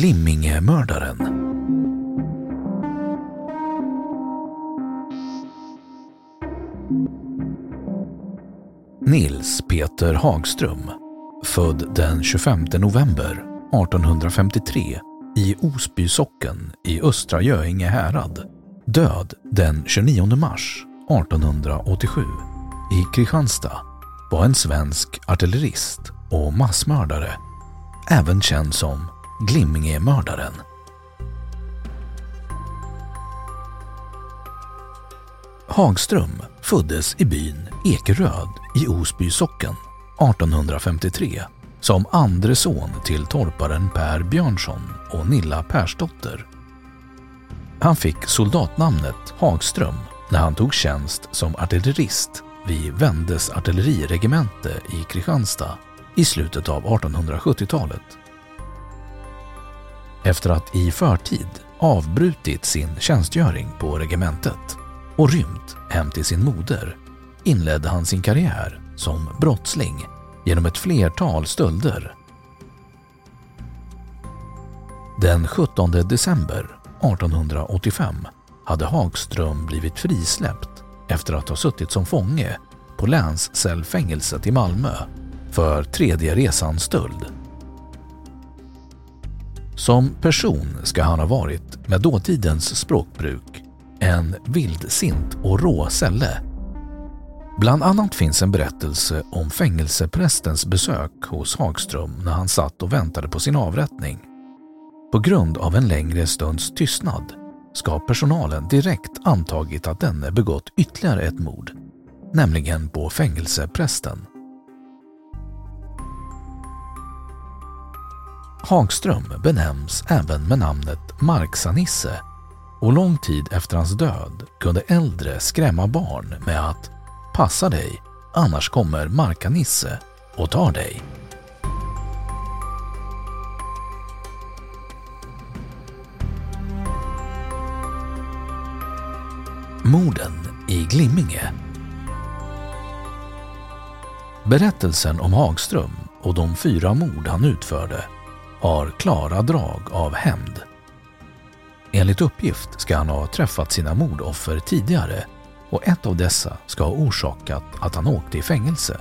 Glimmingemördaren. Nils Peter Hagström, född den 25 november 1853 i Osby socken i Östra Göinge härad, död den 29 mars 1887 i Kristianstad, var en svensk artillerist och massmördare, även känd som Glimmingemördaren. Hagström föddes i byn Ekeröd i Osby socken 1853 som andre son till torparen Per Björnsson och Nilla Persdotter. Han fick soldatnamnet Hagström när han tog tjänst som artillerist vid Vendes artilleriregemente i Kristianstad i slutet av 1870-talet. Efter att i förtid avbrutit sin tjänstgöring på regementet och rymt hem till sin moder inledde han sin karriär som brottsling genom ett flertal stölder. Den 17 december 1885 hade Hagström blivit frisläppt efter att ha suttit som fånge på länscellfängelset i Malmö för tredje resans stöld. Som person ska han ha varit, med dåtidens språkbruk, en vildsint och rå sälle Bland annat finns en berättelse om fängelseprästens besök hos Hagström när han satt och väntade på sin avrättning. På grund av en längre stunds tystnad ska personalen direkt antagit att denne begått ytterligare ett mord, nämligen på fängelseprästen. Hagström benämns även med namnet Marksanisse och lång tid efter hans död kunde äldre skrämma barn med att Passa dig, annars kommer Markanisse och tar dig. Morden i Glimminge Berättelsen om Hagström och de fyra mord han utförde har klara drag av hämnd. Enligt uppgift ska han ha träffat sina mordoffer tidigare och ett av dessa ska ha orsakat att han åkte i fängelse.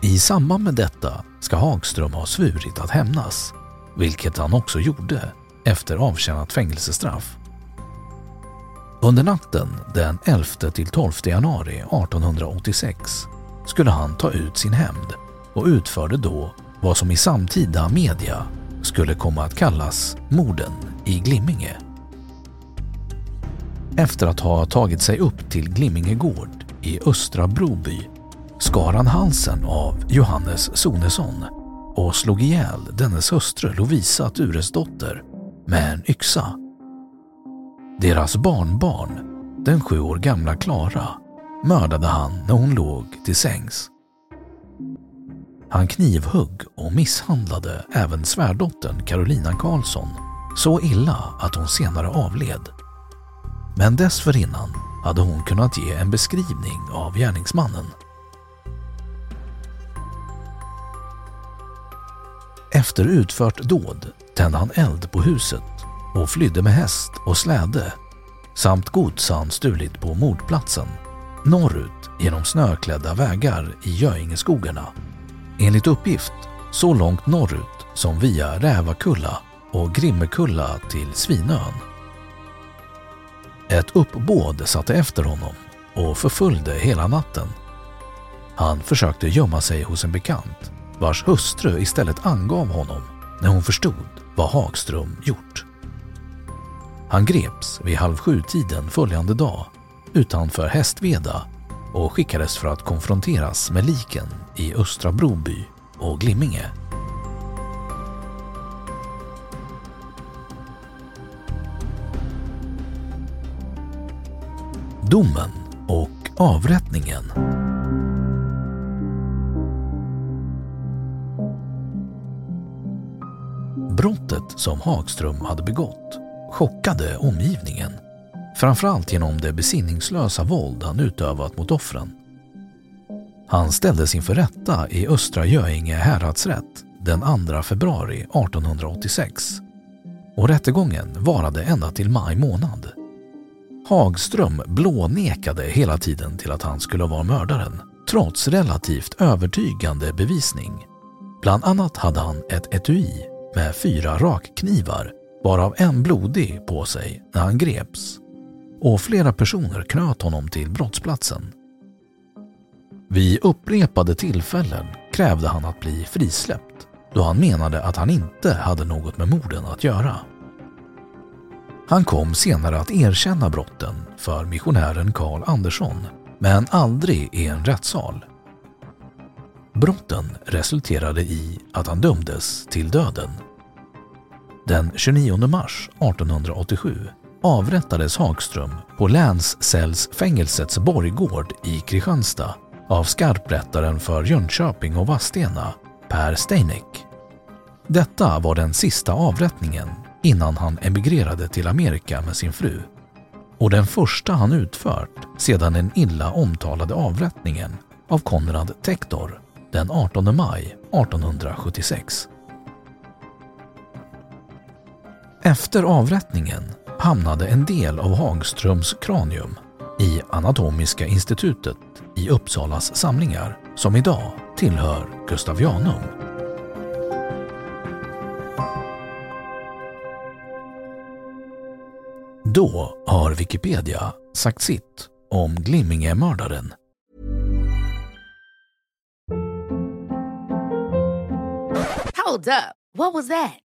I samband med detta ska Hagström ha svurit att hämnas, vilket han också gjorde efter avtjänat fängelsestraff. Under natten den 11–12 januari 1886 skulle han ta ut sin hämnd och utförde då vad som i samtida media skulle komma att kallas morden i Glimminge. Efter att ha tagit sig upp till Glimminge gård i Östra Broby skar han halsen av Johannes Sonesson och slog ihjäl dennes hustru Lovisa Turesdotter med en yxa. Deras barnbarn, den sju år gamla Klara, mördade han när hon låg till sängs. Han knivhugg och misshandlade även svärdottern Carolina Karlsson så illa att hon senare avled. Men dessförinnan hade hon kunnat ge en beskrivning av gärningsmannen. Efter utfört dåd tände han eld på huset och flydde med häst och släde samt gods han stulit på mordplatsen norrut genom snöklädda vägar i Göingeskogarna. Enligt uppgift så långt norrut som via Rävakulla och Grimmekulla till Svinön. Ett uppbåd satte efter honom och förföljde hela natten. Han försökte gömma sig hos en bekant vars hustru istället angav honom när hon förstod vad Hagström gjort. Han greps vid halv sju-tiden följande dag utanför Hästveda och skickades för att konfronteras med liken i Östra Broby och Glimminge. Domen och avrättningen Brottet som Hagström hade begått chockade omgivningen. Framförallt genom det besinningslösa våld han utövat mot offren. Han ställdes inför rätta i Östra Göinge häradsrätt den 2 februari 1886 och rättegången varade ända till maj månad. Hagström blånekade hela tiden till att han skulle vara mördaren trots relativt övertygande bevisning. Bland annat hade han ett etui med fyra rakknivar varav en blodig på sig när han greps och flera personer knöt honom till brottsplatsen. Vid upprepade tillfällen krävde han att bli frisläppt då han menade att han inte hade något med morden att göra. Han kom senare att erkänna brotten för missionären Karl Andersson men aldrig i en rättssal. Brotten resulterade i att han dömdes till döden den 29 mars 1887 avrättades Hagström på länscellsfängelsets borggård i Kristianstad av skarprättaren för Jönköping och Vadstena, Per Steinek. Detta var den sista avrättningen innan han emigrerade till Amerika med sin fru och den första han utfört sedan den illa omtalade avrättningen av Konrad Tektor den 18 maj 1876. Efter avrättningen hamnade en del av Hagströms kranium i Anatomiska institutet i Uppsalas samlingar som idag tillhör Gustavianum. Då har Wikipedia sagt sitt om Glimminge-mördaren. Hold up. What was that?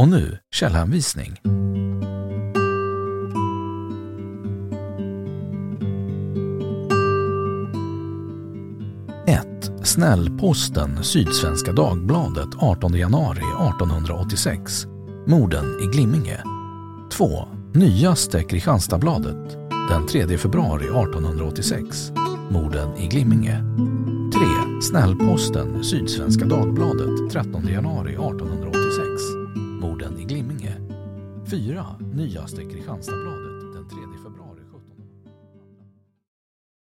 Och nu källhänvisning. 1. Snällposten Sydsvenska Dagbladet 18 januari 1886. Morden i Glimminge. 2. Nyaste Kristianstadsbladet den 3 februari 1886. Morden i Glimminge. 3. Snällposten Sydsvenska Dagbladet 13 januari 1886. Fyra Nyaste Kristianstadsblad.